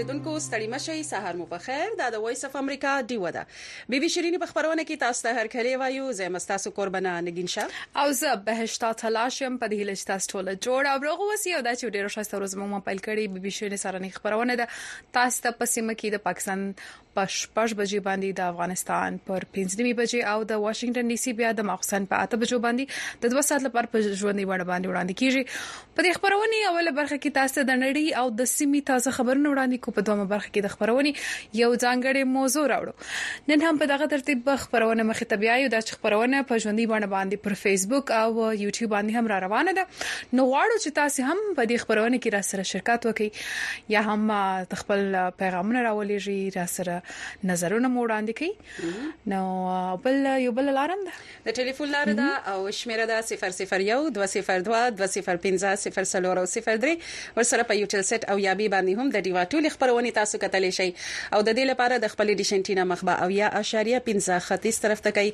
اوریدونکو ستړي مشي سهار مو په خیر دا د وایس اف امریکا دیو ده بیبي شيرین په خبرونه کې تاسو ته هر کله وایو زه مستاسو قربانا نگین شه او زه بهشتا تلاشم په دې لچ تاسو ټول جوړ او روغ وسی او دا چې ډیره شاسته ورځ مو پیل کړي بیبي شيرین سره نه خبرونه ده تاسو ته په سیمه کې د پاکستان په شپږ بجې باندې د افغانستان پر 15 نیمه بجې او د واشنگټن ډي سي بیا د ماخوسن په 8 بجو باندې د 2 ساعت لپاره په ژوندۍ وړ باندې وړاندې کیږي په دې خبرونه اوله برخه کې تاسو د نړۍ او د سیمې تازه خبرونه وړاندې کو په دومره برخه کې د خبرونه یو ځانګړي موضوع راوړو نن هم په دغه ترتیب به خبرونه مخ ته بیا یو د خبرونه په ژوندۍ وړ باندې پر فیسبوک او یوټیوب باندې هم را روانه ده نو غواړو چې تاسو هم په دې خبرونه کې را سره شرکت وکړئ یا هم خپل پیغامونه راولېږي را سره نظرونه مو وړاندې کړئ نو بل یو بل لارم ده د ټلیفون لار ده او شمیره ده 001 202 205 003 ورسره په یوټل سیټ او یابي باندې هم د دیوا ټولې خبرونه تاسو کتلی شئ او د دې لپاره د خپل ډیشنټینا مخبه او یا اشاریه 15 ختیس طرف ته کوي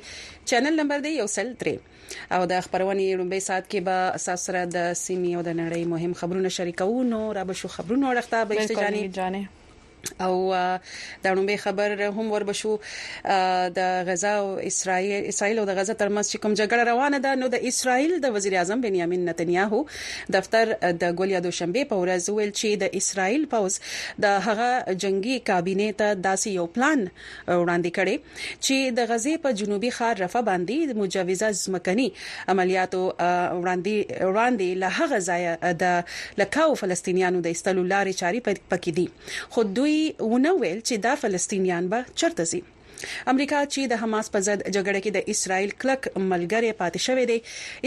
چینل نمبر دی یو سل 3 او د خپرونې لومړی ساعت کې به تاسو سره د سیمې او د نړۍ مهم خبرونه شریکو نو را به شو خبرونه ورخته به استجاني او دا نومې خبر هم وربشو د غزا او اسرایل اسرایل او د غزا ترمنځ چې کوم جګړه روانه ده نو د اسرایل د وزیر اعظم بنیامین نتنیاهو دفتر د ګولیا دوشنبه په ورځ ویل چې د اسرایل پوز د هغه جنگي کابینه ته داسې یو پلان وړاندې کړې چې د غزې په جنوبي ښار رفح باندې د مجوزه ځمکني عملیاتو وړاندې له هغه ځایه د لکاو فلسطینیانو د ایستلو لارې چاري پکې دي خو دوی ونه ویل چې دا فلسطینیان به چرته ځي امریکا چې د حماس په ضد جګړه کې د اسرائیل کلک ملګری پاتې شوی دی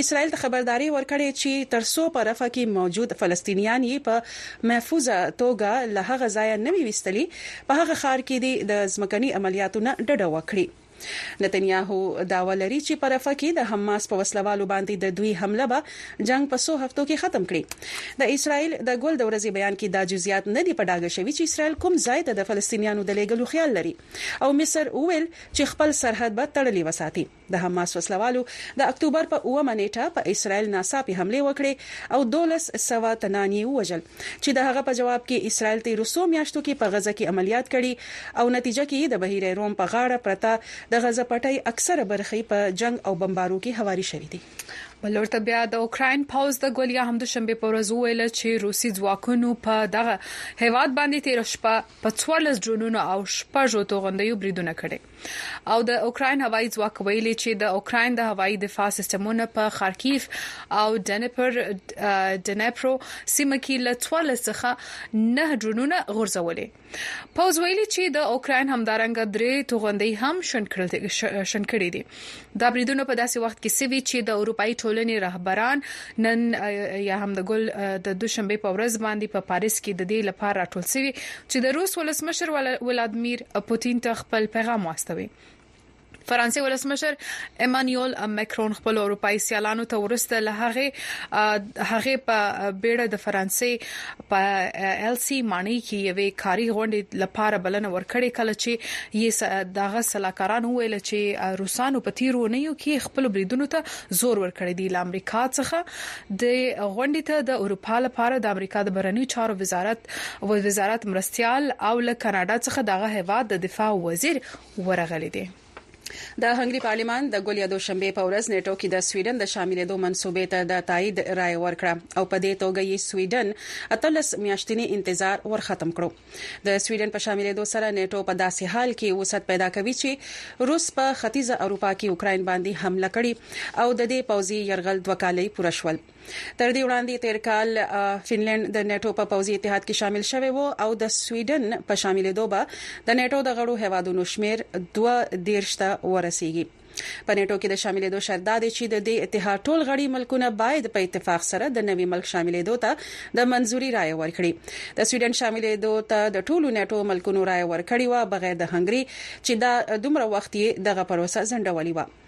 اسرائیل ته خبرداري ورکړې چې ترڅو په رفح کې موجود فلسطینیان یې په محفوظه توګه له هغه ځایه نه وي وستلي په هغه ښار کې دې د ځمکني عملیاتو نه ډډه وکړي. نتنیاهو دعوه لري چې په رفح کې د حماس په وسله والو باندې د دوی حمله به جنګ په څو هفتو کې ختم کړي. د اسراییل د ګل د ورځې بیان کې دا جزیات نه دي په ډاګه شوي چې اسراییل کوم ځای ته د فلسطینیانو د لېږلو خیال لري او مصر وویل چې خپل سرحد به تړلی وساتي. د حماس وسله والو د اکتوبر په اوومه نېټه په اسرائیل ناڅاپي حملې وکړې او دوولس سوه تنان یې ووژل چې د هغه په جواب کې اسرائیل تېرو څو میاشتو کې په غزه کې عملیات کړي او نتیجه کې یې د بحیره روم په غاړه پرته د غزه پټۍ اکثره برخې په جنګ او بمبارو کې هواري شوې دي. بل لور ته بیا د اوکراین پوځ د ګولیا هم د شنبې په ورځ وویل چې روسي ځواکونو په دغه هیواد باندې تیر شپه په 14 ډرونونو او شپږو توغندیو بریدونه کړي. او د اوکراین هوایي ځواک ویلي چې د اوکراین د هوایي دفاع سیستمونه په خارکیف او ډنپر ډنپرو سیمه کې له 14 څخه نه ډرونونه غورځولې پوز ویلي چې د اوکراین همدارنګه درې توغندۍ هم شنکړې دي دا بریدونه په داسې وخت کې سوي چې د اروپايي ټولنې رهبران نن یا هم د ګل د دوشنبې په ورځ باندې په پاریس کې د دې لپاره راټول سوي چې د روس ولسمشر ولادمیر پوتین ته خپل پیغام واستوي فرانسې ولسمشر ایمانوئل مکرون خپل اروپאי سیالانو ته ورسته له هغه هغه په بیړه د فرانسې په ايل سي ماڼۍ کې يوې کاري غونډې لپاره بلنه ورکړې کله چې يې دغه سلاکاران وویل چې روسانو په تیرو اونیو کې خپل بریدونو ته زور ورکړی دی له امریکا څخه د غونډې ته د اروپا لپاره د امریکا د برنیو چارو وزارت و وزارت مرستيال او له کاناډا څخه دغه هواد د دفاع وزیر ورغلي دي د هنګري پارلمان د ګل یا دوشنبې په ورځ نیټو کې د سویډن د شاملېدو منصوبې ته د تایید رائے ورکړه او په دې توګه یې سویډن 18 میاشتنی انتظار ورختم کړو د سویډن په شاملېدو سره نیټو په داسې حال کې وسعت پیدا کوي چې روس په ختیځه اروپا کې اوکراین باندې حمله کړې او د دې پوځي يرغل دوه کالۍ پوره شول تر دې وړاندې تیر کال فنلند د نېټو په پوځي اتحاد کې شامل شوی وو او د سویډن په شاملېدو به د نېټو د غړو هوادونو شمیر 2 دیرش ته ورسیږي په نېټو کې د شاملېدو شرط دا دی چې د دې اتحاد ټول غړي ملکونه باید په اتفاق سره د نوي ملک شاملېدو ته د منځوري رائے ورکړي د سویډن شاملېدو ته د ټولو نېټو ملکونو رائے ورکړي و بغیر د هنګري چې دا دومره وخت یې دغه پروسه ځنډولې و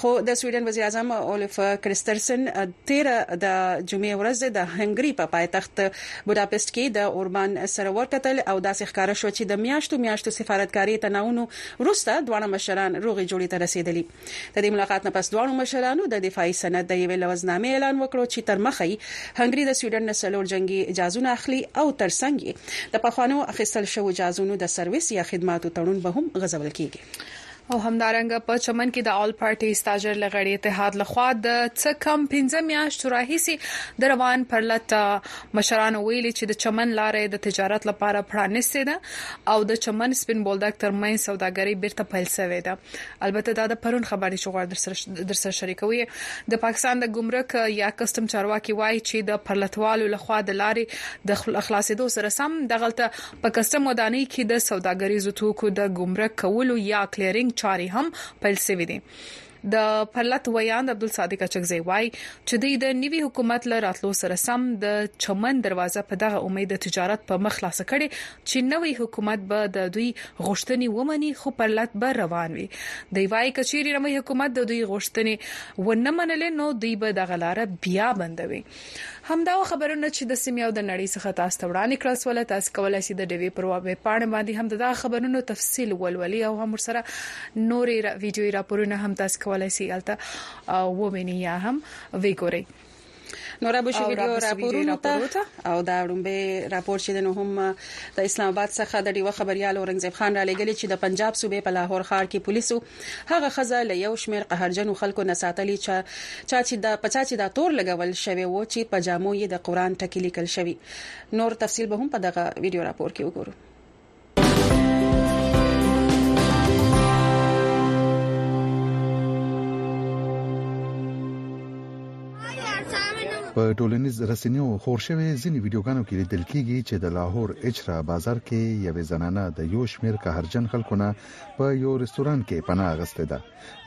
خو د سویډن وزیر اعظم اولف کریسترسن تیر د جمعې ورځ د هنګری په پایتخت بوداپست کې د اوربان سره ورکتل او داسې ښکاره شو چې د میاشتو میاشتو سفارتکاري تناونو وروسته دواړه مشران روغې جوړې ته رسیدلي د دې ملاقات نه پس دواړو مشرانو د دفاعي سند د یوې لوزنامې اعلان وکړو چې تر مخه یې هنګری د سویډن نه څلور جنگي جازونه اخلي او ترڅنګ یې د پخوانو اخیستل شوو جازونو د سرویس یا خدماتو تړون به هم غځول کیږي او همدارنګه په چمن کې د آل پارټي ستاجر له غړي اتحاد لخوا د څه کم پنځه میاشتو راهیسې د روان پرلت مشرانو ویلي چې د چمن لارې د تجارت لپاره پرانیستې ده او د چمن سپین بولدک ترمنځ سوداګري بیرته پیل شوې ده البته دا د پرون خبرې چې غواړم در سره شریکوي د پاکستان د ګمرک یا کسٹم چارواکي وایي چې د پرلتوالو لخوا د لارې د خلاصېدو سره سم دغلطه په کسټم ودانۍ کې د سوداګریزو توکو د ګمرک کولو یا کلیرنګ چارې هم پیل شوې دي. د پرلت ویاند عبدالصادق اچکزی وایي چې دوی د نوي حکومت له راتلو سره سم د چمن دروازه په دغه امید د تجارت په مخ خلاصه کړي چې نوی حکومت به د دوی غوښتنې ومني خو پرلت به روان وي دوی وایي کچېرې نوی حکومت د دوی غوښتنې ونه منلې نو دوی به دغه لار بیا بندوي همدا و خبرونه چې د سیمې او د نړۍ څخه تاسو ته وړاندې کړل سول تاسو کولای شئ د ډیوې پر ویب پاڼه باندې هم دغه خبرونو تفصیل ولولي او هم ورسره نورې را ویډیوي راپورونه هم تاسو کولای شئ الته وویني یا هم وګورئ نورا بوشي ویډیو راپورونو ته او دا وړاندې راپور چې نو هم د اسلام آباد څخه د ډیوه خبريال اورنګزیب خان را لګل چې د پنجاب صوبې په لاهور ښار کې پولیسو هغه ښځه له یو شمېر قهرجنو خلکو نه ساتلې چا چې دا په چا چې دا تور لګول شوی و چې په جامو یې د قران ټکي لیکل شوي نور تفصیل به هم په دغه ویډیو راپور کې وګورو. په ټولنیز رسنیو خور شوی ځینې ویډیوګانو کې لیدل کیږي چې د لاهور اچرا بازار کې یوې زنانه د یو شمیر قهرجن خلکو نه په يو رستوران کې پناه اغستې ده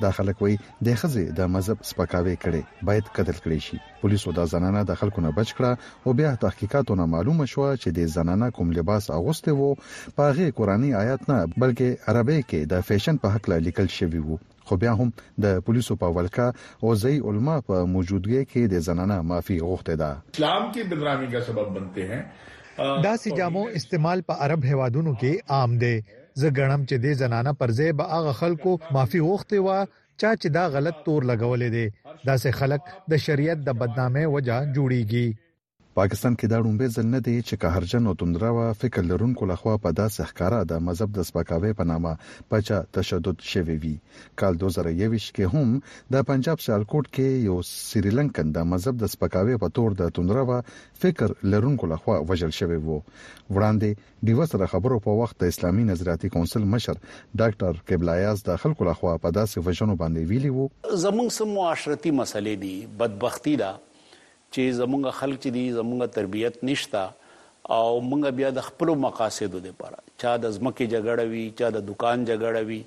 دا خلک وایي د ښځې د مذهب سپکاوی کړي باید قتل کړي شي پولیسو دا زنانه د خلکو نه بچ کړه او بیا تحقیقاتو نه معلومه شو چې د زنانه کوم لباس اغوستې وو په هغه قرآني آیات نه بلکې عربی کې د فیشن په حق له لیکل شوی وو خو بیا هم د پولیسو په ولکه او ځايي علما په موجودګۍ کې د زنانه معافي غوښتې ده. اسلام کې بدنامي کا سبب بنتې هې. داسې جامو استعمال په عرب هېوادونو کې عام دی. زه ګڼم چې دې زنانه پر ځای به هغه خلکو معافي غوښتې وه چا چې دا غلط تور لګولی دی. داسې خلک د شریعت د بدنامۍ وجه جوړېږي. پاکستان کې دا ړومبی ځل نه دی چې قهرجن او تندروه فکر لرونکو لخوا په داسې ښکاره د مذهب د سپکاوی په نامه په چا تشدد شوی وي. کال دوه زره یوویشت کې هم د پنجاب سیالکوټ کې یو سریلنکن د مذهب د سپکاوی په تور د تندروه فکر لرونکو لخوا وژل شوی و. وړاندې ډیوه سره خبرو په وخت د اسلامي نظریاتي کونسل مشر ډاکټر قبله ایاز د خلکو لخوا په داسې وژنو باندې ویلي وو. زمونږ څه معاشرتي مسئلې دي، بدبختي ده چی زمونږ خلک چی دی زمونږ تربیت نشته او مونږ بیا د خپلو مقاصدو لپاره چا د ځمکی جګړه وی چا د دوکان جګړه وی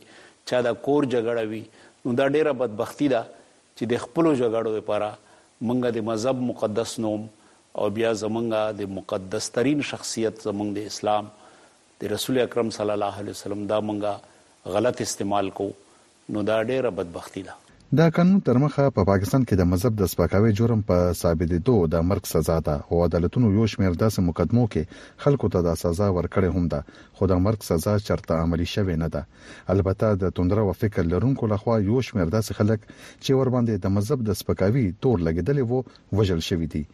چا د کور جګړه وی نو دا ډیره بدبختی ده چی د خپلو جګړو لپاره مونږ د مذهب مقدس نوم او بیا زمونږ د مقدس ترین شخصیت زمونږ د اسلام د رسول اکرم صلی الله علیه وسلم دا مونږ غلط استعمال کوو نو دا ډیره بدبختی ده. د قانون تر مخه په پاکستان کې د مذهب د سپکاوي جرم په ثابتېدو د مرګ سزا ده او عدالتونو یو شمېر داسې مقدمو کې خلکو ته دا سزا ورکړې هم ده خو د مرګ سزا چرته عملي شوې نه ده البته د تندروه فکر لرونکو لخوا یو شمېر داسې خلک چې ورباندې د مذهب د سپکاوي تور لګېدلی وو وژل شوي دي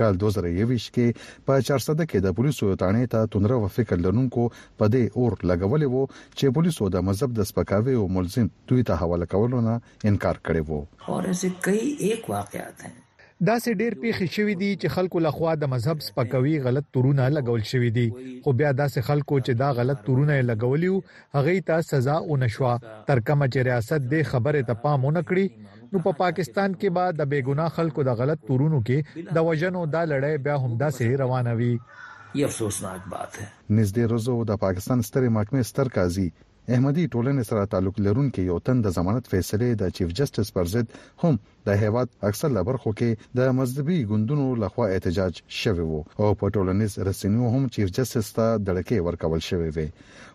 کال دوه زره یوویشت کې په چارسده کې د پولیسو تاڼې ته تندرو فکر لرونکو په دې اور لګولی و چې پولیسو د مذهب د سپکاوي او ملزم دوی ته حواله کولو نه انکار کړی و. اور ایسې کئی ایک واقعات هې. داسې ډېر پېښې شوې دي چې خلکو له خوا د مذهب سپکاوي غلط تورونه لګول شوي دي خو بیا داسې خلکو چې دا غلط تورونه یې لګولي و هغوی ته سزا ونشوه تر کومه چې ریاست دې خبرې ته پام ونکړي نو په پاکستان کې به د بې ګناه خلکو د غلط تورونو کې د وژنو دا لړۍ بیا هم داسې روانه وي یې افسوسناک بات هې. نږدې روزو د پاکستان سترې محکمې ستر قاضي احمدي ټولنې سره تعلق لرونکې یو تن د ضمانت فیصلې د چیف جسټس پر ضد هم د هېواد اکثر له برخو کې د مذهبي ګوندونو له خوا احتجاج شوی و او په ټولنیز رسنیو هم چیف جسټس ته دړکې ورکول شوې وې.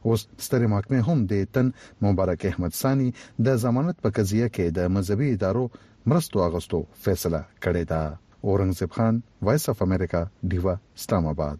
اوس سترې محکمې هم دې تن مبارک احمد ثاني د ضمانت په قضیه کې د مذهبي ادارو مرستو اغستو فیصله کړې ده. اورنګزیب خان، وایس اف امریکا، ډیوه، اسلام اباد.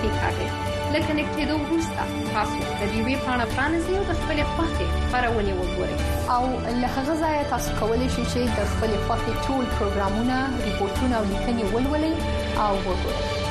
کیکاږئ. له کنیکټېدو وروسته تاسو د ډیوې پاڼه پرانیزئ او د خپلې خوښې خپرونې وګورئ. او له هغه ځایه تاسو کولی شئ چې د خپلې خوښې ټول پروګرامونه، ریپورټونه او لیکنې ولولئ او وګورئ.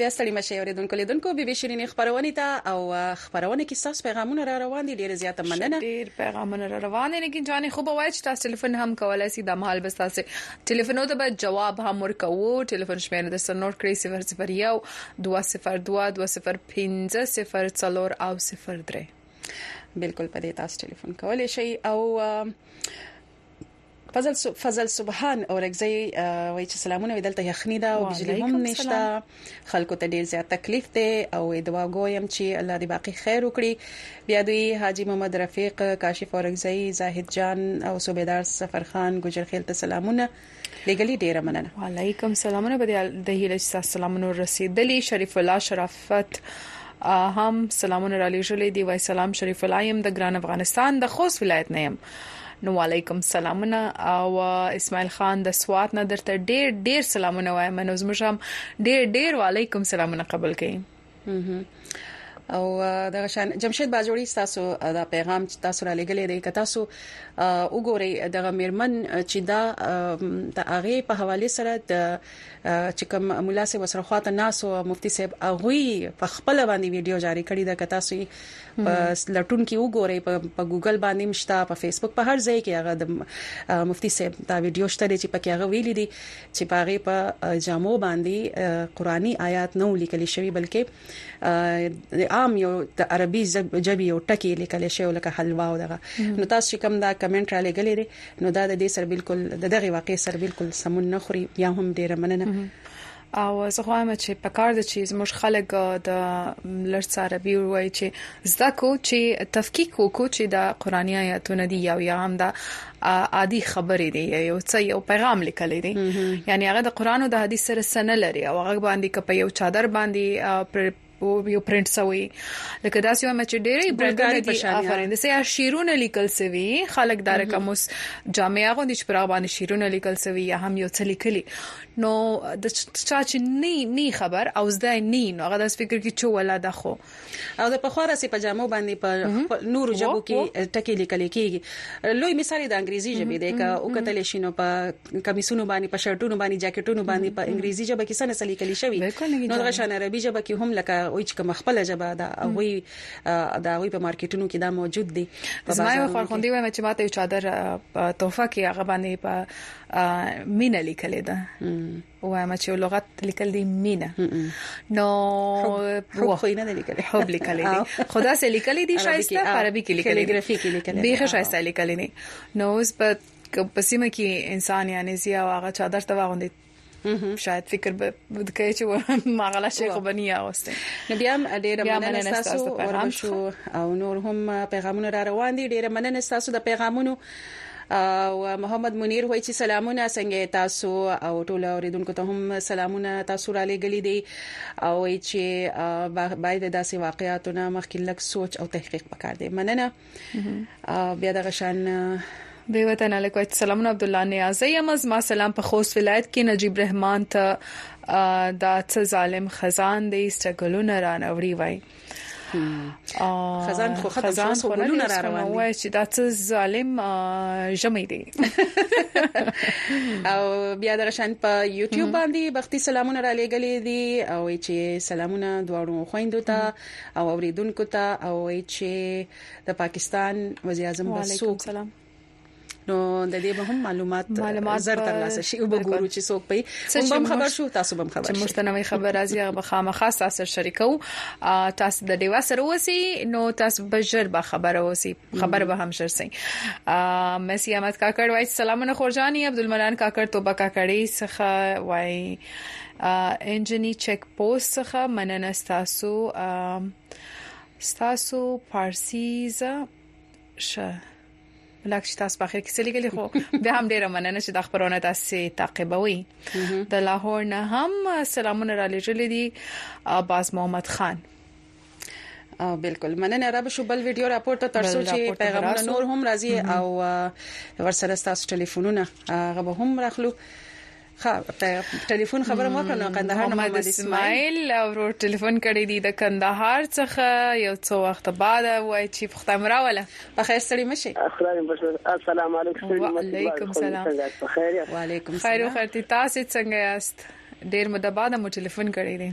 بیا ستړي مه شئ اوریدونکو لیدونکو بي بي شیرینې خپرونې ته او خپرونه کې ستاسو پیغامونه را روان دي ډیره زیاته مننه ډیر پیغامونه را روان دي لیکن جانې خو به وای چې تاسو ټلیفون هم کولای شئ د مهال بس تاسو ټلیفونو ته به جواب هم ورکوو ټلیفون شمیره د سر نوٹ کړئ 001 202 205 004 او 03 بالکل په دې تاسو ټلیفون کولای شئ او فضل سبحان اورکزی وایي چې سلامونه وي دلته یخني ده او بجلی هم نشته خلکو ته ډیر زیات تکلیف دی او دعا ګویم چې الله دې باقی خیر وکړي بیا دوی حاجی محمد رفیق کاشف اورکزی زاهد جان او صوبیدار سفر خان ګجرخیل ته سلامونه لګلی ډیره مننه وعلیکم سلامونه به د هیله چې سلامونه رسیدلی شریف الله شرف فت هم سلامونه را لېږلې دی وای سلام شریف الایم د ګران افغانستان د خوست ولایت نه يم نو علیکم سلامونه او اسماعیل خان د سوات نه درته ډېر ډېر سلامونه وایم نو زموږ هم ډېر ډېر وعلیکم سلامونه قبول کړئ او دغه شان جمشید باجوړي تاسو دا پیغام چې تاسو را لګلې دی که تاسو وګورئ دغه میرمن چې دا د اغه په حواله سره د چې کوم مولا سه وسره خواته ناسو مفتی صاحب اغوی په خپل باندې ویډیو جاری کړی دا کتا سوی په لټون کې وګورئ په ګوګل باندې مشتا په فیسبوک په هر ځای کې هغه د مفتی صاحب دا ویډیو شته چې پکې هغه ویل دي چې پاغه په جامو باندې قرآنی آیات نه لیکل شوی بلکې د عام یو د عربي ژبې یو ټکی لیکل شوی لکه حلوا او دغه نو تاسو چې کوم دا کمنټ را لګلې دي نو دا د دې سر بالکل دغه واقع سر بالکل سمون نه خوري یا هم ډیره مننه او زه غواړم چې په کار د چیز مش خلک د لړڅ عربي وای چې زده کو چې تفکیک وکړو چې دا قرآنی آیاتونه دی یو یا هم دا عادي خبرې دي یو څه یو پیغام لیکل دي یعنی هغه د قران او د حدیث سره سن لري او هغه باندې کپه یو چادر باندې یو پرنټ سوی لکه دا سیو مچ ډېری برګاری په شان آفرین د سیا شیرونه لیکل سوی خلک دار کومس جامعه غو د چپرا باندې شیرونه لیکل سوی یا هم یو څه لیکلی نو د چا چې نه نه خبر او زده نه نو هغه د فکر کې چې ولا د خو او د پخوا راسي په جامو باندې په خپل نورو ژبو کې ټکي لیکل کیږي لوی مثال د انګریزي ژبې دی که او کتل شي نو په کمیسونو باندې په شرټونو باندې جاکټونو باندې په انګریزي ژبه کې څه نسلي کلی شوی نو د شان عربي ژبه کې هم لکه او چې کوم خپل ژبه ده او وی دا وی په مارکیټونو کې دا موجود دي زما یو خورخوندي وایم چې ماته یو چادر تحفه کې هغه باندې په مینه لیکل ده وایم چې لغت لیکل دي مینه نو حب خو نه لیکل حب لیکل دي خدا سه لیکل دي شایسته عربي کې لیکل دي ګرافي کې لیکل دي به شایسته لیکل دي نو اوس په پسیمه کې انسان یعنی زی او هغه چادر ته واغوندي شاید فکر به کوي چې ماغلا شیخ بنی اوسته نو بیا هم ډیره مننه تاسو ورمشو او نور هم پیغامونه را روان دي ډیره مننه تاسو د پیغامونو او محمد منیر وای چې سلامونه څنګه تاسو او ټول اوریدونکو ته هم سلامونه تاسو را لګلې دي او چې باید داسې واقعیاتونه مخکې لک سوچ او تحقیق وکړ دي مننه بیا د غشان دی وطن علیکم سلامونه عبد الله نیازی یم از ما سلام په خوست ولایت کې نجیب رحمان ته دا څه ظالم خزان دی استګلونه رانوړي وای خزان خو ختم خزان خو ګلونه را روان دي وای چې دا څه ظالم جمع دي او بیا د شان په یوټیوب باندې بختی سلامونه را لېګلې دي او چې سلامونه دواړو خويندو ته او اوریدونکو ته او چې د پاکستان وزیر اعظم بسوک سلام نو د دې به هم معلومات معلومات زر تر لاسه شي او وګورو چې څوک پي هم خبر شو تاسو هم خبر شئ چې مشته نوې خبر راځي هغه خامخا تاسو شریکو تاسو د دیوا سره وسی نو تاسو به ژر به خبر اوسي خبر به هم ژر سي مسی احمد کاکړ وای سلامونه خورجاني عبدالمنان کاکړ توبه کاکړی څخه وای انجنی چک پوسټ څخه مننه تاسو تاسو پارسیزه شه لکه چې تاسو په اخر کې څه لیکلي خو به هم ډیره مننه چې دا خبرونه تاسو تعقیبوي د لاهور نه هم سلامونه را لېږل دي عباس محمد خان او بالکل مننه رب شو بل ویډیو راپور ته ترسو چې پیغامونه نور هم راځي او ورسره تاسو ټلیفونونه هغه به هم راخلو خا ټلیفون خبره مو کړنه کندهار نه محمد اسماعیل ورور ټلیفون کړی دی د کندهار څخه یو څو وخت بعد وای چې پختم راوله په خیر سړی مشي السلام علیکم وعلیکم السلام خیر وعلیکم خیر خیر تاسو څنګه یاست ډیر مده بعد مو ټلیفون کړی دی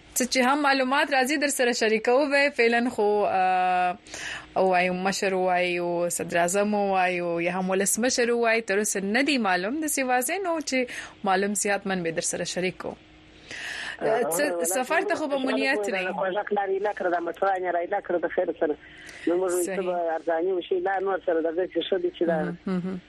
څه چې هم معلومات راځي درسره شریکوو به یې فعلا خو ووایو مشر ووایو صدراعظم ووایو یا هم ولسمشر ووایي تر اوسه نه دی معلوم د سی واضح نو چې معلوم سیات من به درسره شریکو سفر ته خو به مونیت نه وي خوښه کړه ریلا کړه د مټرا نه ریلا کړه د خیر سره نو موږ ته ارزانی وشي لا نور سره د دې څه شو دي چې دا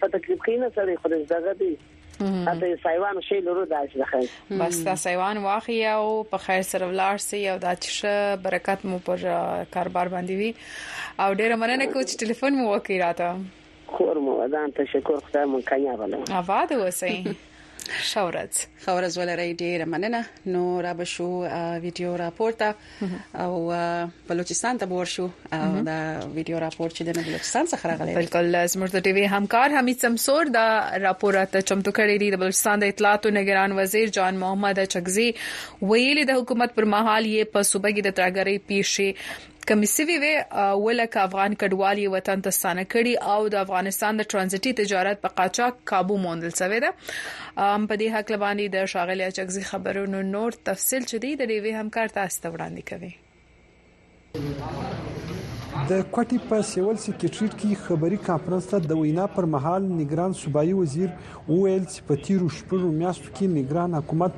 په تکلیف کې نه سړی خو دغه دی اته سایوان شي لورو داش ده خیر بس دا سایوان واخی او په خیر سره ولار سي او دا چې برکت مو پر کاربار باندې وي او ډیره مننه کوم چې ټلیفون مو وکړ راته خور مو ودان تشکر خدای مو کامیاب لرم آباد اوسئ ښه ورځ ښه ورځ ولرئ ډیره مننه نو را به شو ویډیو راپورته او بلوچستان ته ور شو دا ویډیو راپور چې د بلوچستان څخه راغلی بالکل زموږ د ټي وي همکار حمید سمسور دا راپور ته چمتو کړی دی د بلوچستان د اطلاعات او نگران وزیر جان محمد چکزي ویلي د حکومت پر مهال یې په صوبګي د ترګرۍ پیښې کمې شوې وې اوه لکه افغان کډوال یې وطن ته ستانه کړي او د افغانستان د ترانزیټي تجارت په قاچاق کابو موندل شوې ده په دې حق لباندې د شاغلي اچکزي خبرونو نور تفصیل چې دی د ډیوی همکار تاسو ته وړاندې کوي د کوټي په سیول سیکریټریټ کې خبري کانفرنس ته د وینا پر مهال نگران صوبایي وزیر وویل چې په تیرو شپږو میاشتو کې نګران حکومت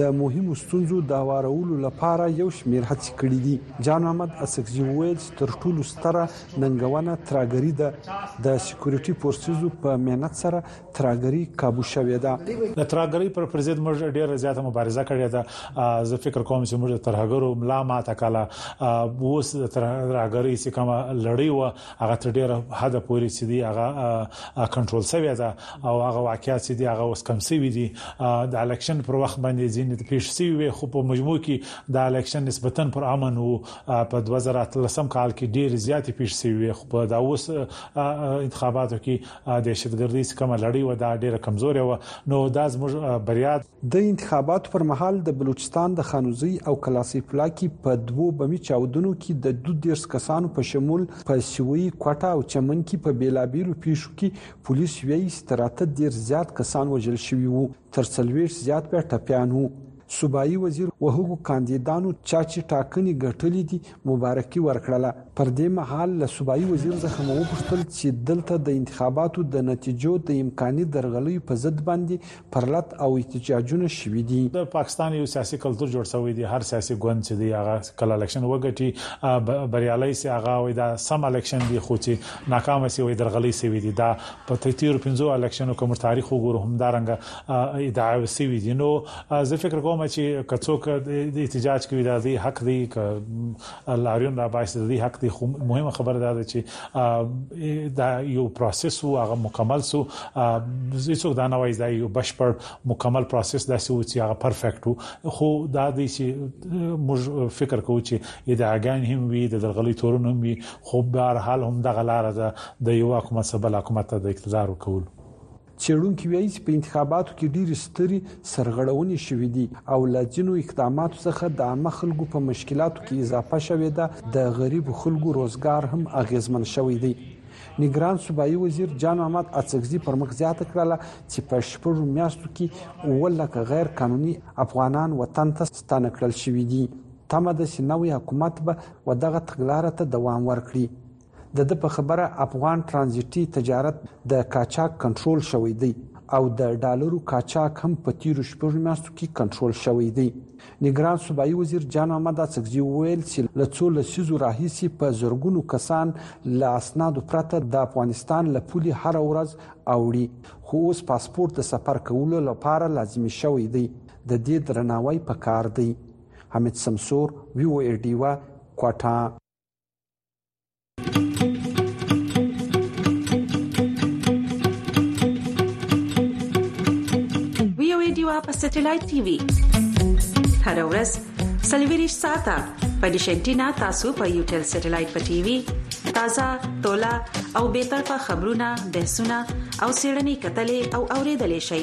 د مهمو ستونزو د هوارولو لپاره یو شمیر هڅې کړې دي جان محمد اسکزي وویل چې تر ټولو ستره ننګونه ترهګري ده د سکیورټي فورسزو په مهنت سره ترهګري کابو شوې ده د ترهګري پر پر ضد موږ ډیره زیاته مبارزه کړې ده زه فکر کوم چې موږ ترهګرو ملا ماته کړه اوس د ترهګري چې کومه لړۍ و هغه تر ډیره حد پورې چې دی هغه کنټرول شوی دا او هغه واقعیت چې دی هغه اوس کم شوی دی د الیکشن پر وخت باندې ځینې د پیښ شوی وي خو په مجموع کې د الیکشن نسبتا پر امن وو په 2013 کال کې ډیر زیات پیښ شوی وي خو په دا اوس انتخاباتو کې د شتګردي څخه لړۍ و دا ډیره کمزورې و نو دا زموږ بریا د انتخاباتو پر مهال د بلوچستان د خانوزي او کلاسي پلا کې په دوو بمي چاودنو کې د دو دیرس کسانو په شمول په سیوي کوټه او چمن کې په بیلابیلو پیښو کې پولیس ویي ستراته دیر زیات کسان وژل شوي وو تر څلويش زیات بیا ټپیان وو صوبایي وزیر وهغو کاندیدانو چا چې ټاکنې ګټلې دي مبارکي ورکړله پر دې مهال له صوبایي وزیر څخه مو وپوښتل چې دلته د انتخاباتو د نتیجو د امکاني درغلیو په ضد باندې پرلت او احتجاجونه شوي دي. د پاکستان یو سیاسي کلتور جوړ شوی دی، هر سیاسي ګوند چې دی هغه کله الیکشن وګټي بریالی شي هغه وایي دا سم الیکشن دی خو چې ناکام شي وایي درغلۍ شوې دي، دا په تیرو پنځو الیکشنو که موږ تاریخ وګورو همدارنګه ادعاوې شوې دي نو زه فکر کوم چې که څوک احتجاج کوي دا د دوی حق دی که لاریون را باعث د دې حق دی خو مهمه خبره دا ده چې دا یو پروسس او هغه مکمل سو زیڅو دا نه وایي دا یو بشپړ مکمل پروسس دا سو چې هغه پرفیکټ خو دا دی چې موږ فکر کوو چې ادعاګان هم وي د درغلي تورن هم وي خو به هر حال هم د غلار ده د یو حکومت سبل حکومت د اقتدار وکول څېړونکي وایي چې په انتخاباتو کې ډېرې سترې سرغړونې شوې دي او له ځینو اقداماتو څخه د عامه خلکو په مشکلاتو کې اضافه شوې ده، د غریبو خلکو روزګار هم اغېزمن شوی دی. نګران صوبايي وزیر جان محمد اڅکزي پر مخ زیاته کړله چې په شپږو میاشتو کې اووه لکه غیر قانوني افغانان وطن ته ستانه کړل شوي دي. تمه ده چې نوی حکومت به و دغه تګلاره ته دوام ورکړي. د ده په خبره افغان ترانزیټي تجارت د قاچاق کنټرول شوی دی او د ډالرو قاچاق هم په تیرو شپږو میاشتو کې کنټرول شوی دی نګران صوبایي وزیر جان محمد اڅکزي وویل چې له څو لسیزو راهیسې په زرګونو کسان له اسنادو پرته د افغانستان له پولې هر ورځ اوړي خو اوس پاسپورت د سفر کولو لپاره لازمي شوی دی د دې درناوی پکار دی حمید سمسور ویو ایډیوا کوټه ډیوا په سټلایټ ټي وي هر ورځ سلویریش ساته په دیشنټینا تاسو په یو ټل سټلایټ په ټي وي تازه تولا او به طرفه خبرونه بحثونه او سیړنی کتلې او اوریدلې شي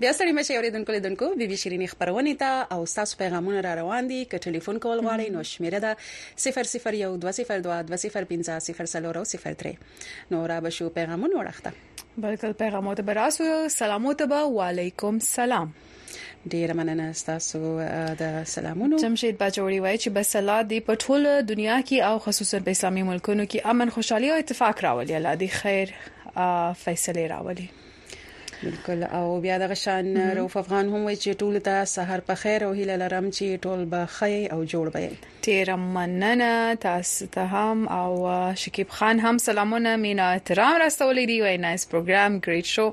بیا سړی مې شي اوریدونکو لیدونکو بي بي شيرينې خبرونه تا او تاسو پیغامونه را روان دي ک ټلیفون کول غواړي نو شمیره ده 001202205003 نو را بشو پیغامونه ورخته بلکل پیغامو ته براسو سلامو ته وعلیکم سلام ډیر مننه تاسو د سلامونو جمشید باجوړي وای چې بس الله دی په ټول دنیا کې او خصوصا په اسلامي ملکونو کې امن خوشحالي او اتفاق راولي الله دی خیر فیصله راولي بالکل او بیا دغه شان روف افغان هم وای چې ټول ته سحر په خیر او هیله لرم چې ټول به خی او جوړ وي ډیره مننه تاسو ته هم او شکیب خان هم سلامونه مینا احترام راستولې دی وای نایس پروګرام ګریټ شو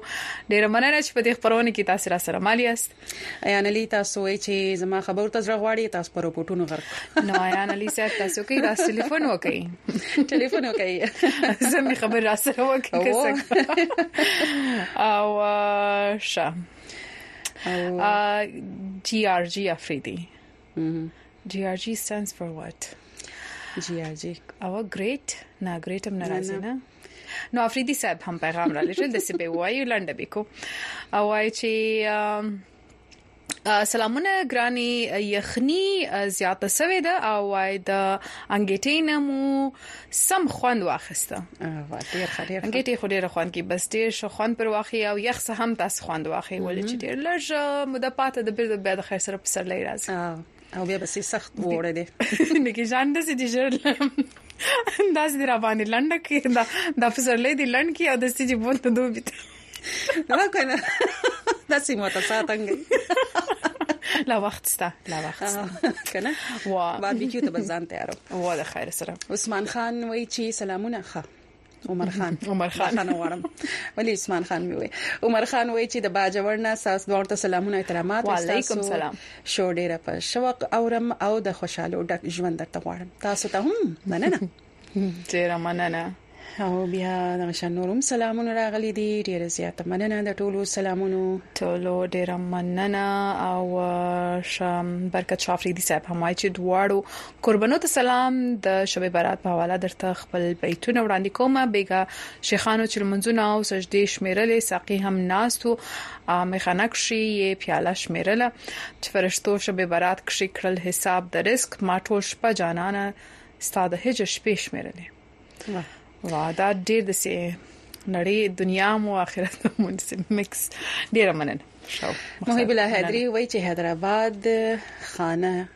ډیره مننه چې په دې خبرونه کې تاسو را سره مال یاست ایان علی تاسو وای چې زما خبر ته زړه غواړي تاسو پر رپورټونو غرق نو ایان علی صاحب تاسو کې تاسو ټلیفون وکړئ ټلیفون وکړئ زمي خبر را سره وکړئ او شام او جی آر جی افریدي جی آر جی سټانډز فار واټ جی آر جی او ګریټ نه ګریټ هم ناراضه نه نو افریدي صاحب هم پیغام را لېږل د سبي وایو لنډه بکو او وای چې سلامونه ګرانی یخنی زیاته سوې ده او وای د انګیټینمو سم خوند واخیسته ډیر ښه ډیر ګټي خو ډیر خوند کی بس ډیر ښه خوند پر واخی او یخ سه هم تاسو خوند واخی ول چې ډیر لږ مده پاته د بیرته بیا د خیر سره په سر لای راځي او بیا به سي سخت وړه دي نګي ځان د سي ډیر انداز دی را باندې لنډه کې دا د افسرلې دی لنډ کې او د سي جبون ته دوه نه دا کنه دا سیمه ته ساتنګ لا وخت ستا لا وخت ستا کنه وا باربیکیو ته بزان تیارو وا د خیر سره عثمان خان وای چی سلامونه ښه عمر خان عمر خان خان وارم ولی عثمان خان می وای عمر خان وای چې د باجوړ نه ساس دوړ ته سلامونه احترامات وعلیکم سلام شو ډیره په شوق اورم او د خوشاله ډک ژوند درته غواړم تاسو ته هم مننه ډیره مننه او بیا د مشان نورم سلامونه راغلي دي ډیره زیاته مننه د ټولو سلامونو ټولو ډیره مننه او شام برکت شافری دي صاحب هم وایي چې دواړو قربانو ته سلام د شب برات په حواله درته خپل بیتونه وړاندې کوم بیګا شیخانو چې منځونه او سجدي شمیرلې ساقي هم ناستو میخانک شي یې پیاله شمیرله چې فرشتو شب برات کښې کړل حساب د رزق ما ټول شپه جانانه ستا د هجر شپې شمیرلې وا دا ډیر د سي نړۍ دنیا مو اخرت مو مکس ډیر منن شاو محب الله حیدری وای چې حیدرآباد خانه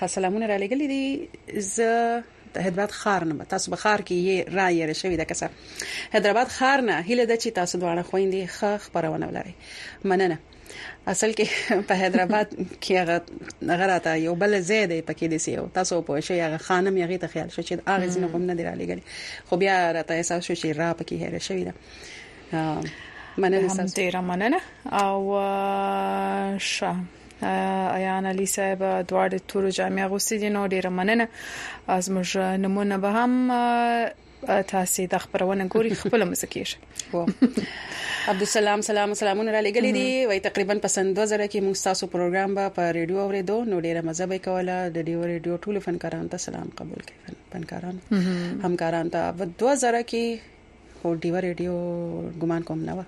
خسلامونه را لګلې دي ز حیدرآباد خار نه تاسو به خار کې یې را یې رشوي د کسه حیدرآباد خار نه هله د چې تاسو دواړه خويندې خ خبرونه ولري مننه اصل کې په حیدرآباد کې هغه غراته یو بل ځای دی پکې دي سي او تاسو په شي هغه خانم یغه ته خیال شو چې هغه زنه هم نه دی را لګل خو بیا راته احساس شو چې را پکې هره شوې ده مننه هم ډیره مننه او شه ایان علي صاحب دواړه تور جامع غوستي دي نو ډیره مننه از موږ نمونه به هم تاسو د خبرونه ګوري خپل مزکیش وو عبدالسلام سلام سلامونه را لګلې دي وای تقریبا په سن 2000 کې موږ تاسو پروګرام به په ریډیو اوریدو نو ډیره مزه به کوله د ډیو ریډیو ټول فنکاران ته سلام قبول کړئ فنکاران همکاران ته په 2000 کې هو ډیو ریډیو ګمان کوم نه و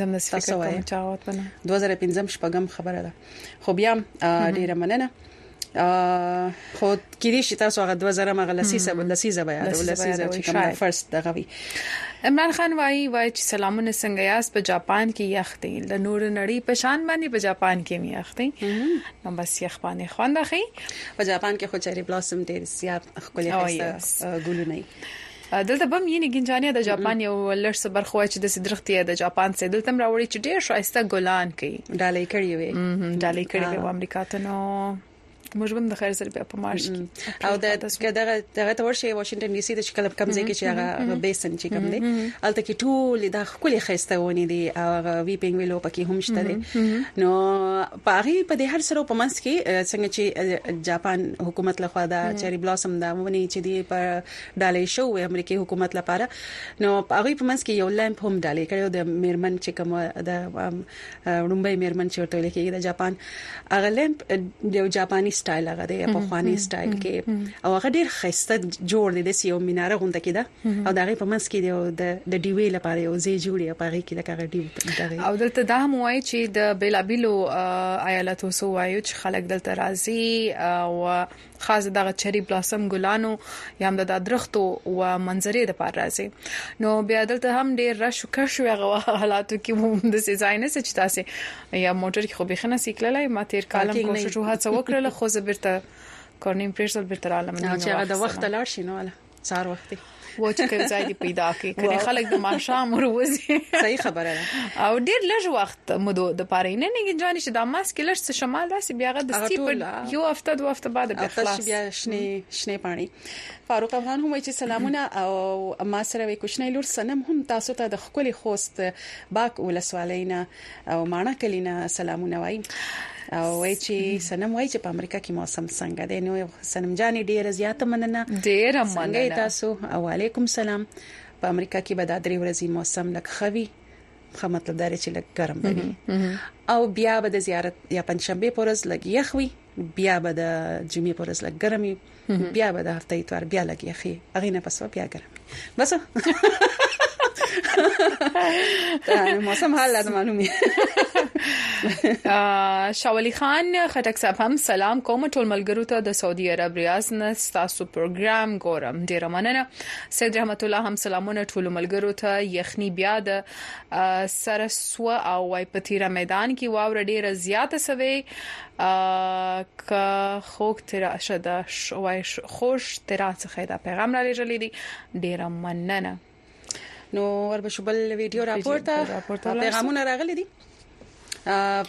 زم د سپیکر کوم چاوت بنا 2015 شپږم خبره ده خو بیا ډیره مننه خو کړي شي تاسو هغه 2000 مغلسي سب لسی زبا یاد ولسی زبا چې کوم فرست دغه وی عمران خان وایي وایي چې سلامونه څنګه یاست په جاپان کې یخ دی له نور نړۍ په شان باندې په جاپان کې می یخ دی نو بس یخ باندې خوند اخی په جاپان کې خو چری بلاسم ډیر زیات خپل خسته ګلونه دلته بم یې نګینجانیا د جاپان یو لړ څه برخه وای چې د سدرختي د جاپان څخه دلته راوړي چې ډیر شایسته ګلان کوي ډالۍ کړی وي ډالۍ کړی وي امریکا ته نو موږ هم د خیر سره بیا په مارش کې او د دغه دغه تور شي واشنگټن ډي سي د شکل کم ځای کې چې هغه بیسن چې کم دی الته کې ټول د خپل خسته ونی دي او وی پینګ ویلو پکې هم شته دي نو پاري په دې هر سره په منځ کې څنګه چې جاپان حکومت لخوا دا چری بلاسم دا ونی چې دی په ډالۍ شوې امریکې حکومت لپاره نو هغه په منځ کې یو لمپ هم ډالۍ کړو د میرمن چې کوم د رومبای میرمن چې ورته لیکي د جاپان هغه لمپ د جاپانی سټایل هغه دی په خواني سټایل کې او هغه ډیر خسته جوړ دی د سیو میناره غونډه کې ده او دغه په منځ کې د ډیوی لپاره یو ځای جوړي په هغه کې لکه ډیو او دلته دا هم وایي چې د بیلابیلو ایالتو سو وایو چې خلک دلته راځي او خاص د دغه چری بلاسم ګلانو یا هم د درختو او منظرې د پار راځي نو بیا دلته هم ډیر رش کښ وی غوا حالاتو کې مو د سیزاینه سچ تاسو یا موټر کې خو بخنه سیکللای ما تیر کالم کوشش وهڅه وکړله خو زبرته کورنیم پرسل برتر عالم نه چې هغه د وخت لاړ شي نو سار وخت و چې کړ ځای دی پیدا کړي کړي خلک د ماښام وروزي صحیح خبره ده او ډیر لږ وخت مو د پاره نه نه جوړ شي د ماس کې لږ شمال داسې بیا غد ستی په یو هفته دوه هفته بعد بیا خلاص بیا شنه شنه پانی فاروق افغان هم چې سلامونه او ما سره وې کوشنې لور سنم هم تاسو ته د خپل خوست باک ولسوالینا او مانا کلی نه سلامونه وای او وای چې سنم وای چې په امریکا کې موسم څنګه دی نو سنم جانې ډیره زیاته مننه ډیره مننه تاسو او علیکم سلام په امریکا کې به د درې ورځې موسم لک خوي خو مطلب دا چې لک ګرم وي او بیا به د زیارت یا پنځشنبه پورز لګ یخوي بیا به د جمعې پورز لګ ګرمي بیا به د هفته اتوار بیا لګي اخی اغه نه پسو بیا ګرم بس موسم حال لازم معلومه شاولی خان خټک صاحب هم سلام کوم ټول ملګرو ته د سعودي عرب ریاض نه تاسو پروګرام ګورم ډیر مننه سید رحمت الله هم سلامونه ټول ملګرو ته یخنی بیا د سرسو او وای پتیرا میدان کې واور ډیره زیاته سوي که خوږ تیرا شدا شوای خوش تیرا څخه دا پیغام را لېږلی دی ډیره مننه نو وربشو بل ویډیو راپورته پیغامونه راغلي دي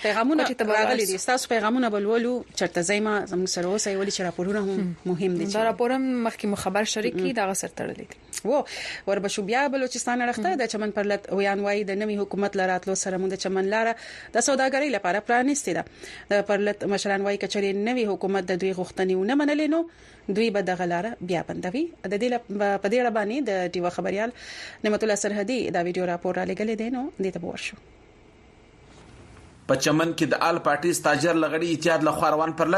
پیغامونه راغلي دي تاسو پیغامونه بلولو چرته زېما زموږ سره اوسې ولې چې راپورونه هم مهم دي دا راپورم مخکې مخبر شریک کی دا غسر تړلې دي وو وربشو بیا بلوچستان اړخته د چمن پر لت ویان وای د نوي حکومت لراتلو سره مونږ د چمن لار د سوداګرۍ لپاره پرانیستې ده د پرلت مشران وای کچري نوي حکومت د دوی غوښتنې ونه منلې نو دوی به د غلار بیا بندوي د دې په دې اړه باندې د ټیو خبريال نعمت الله سرحدي دا ویډیو راپور را لګلې دي نو دې ته ورشو په چمن کې د آل پارټي ستاجر لغړي اتحاد لخوا روان پرلت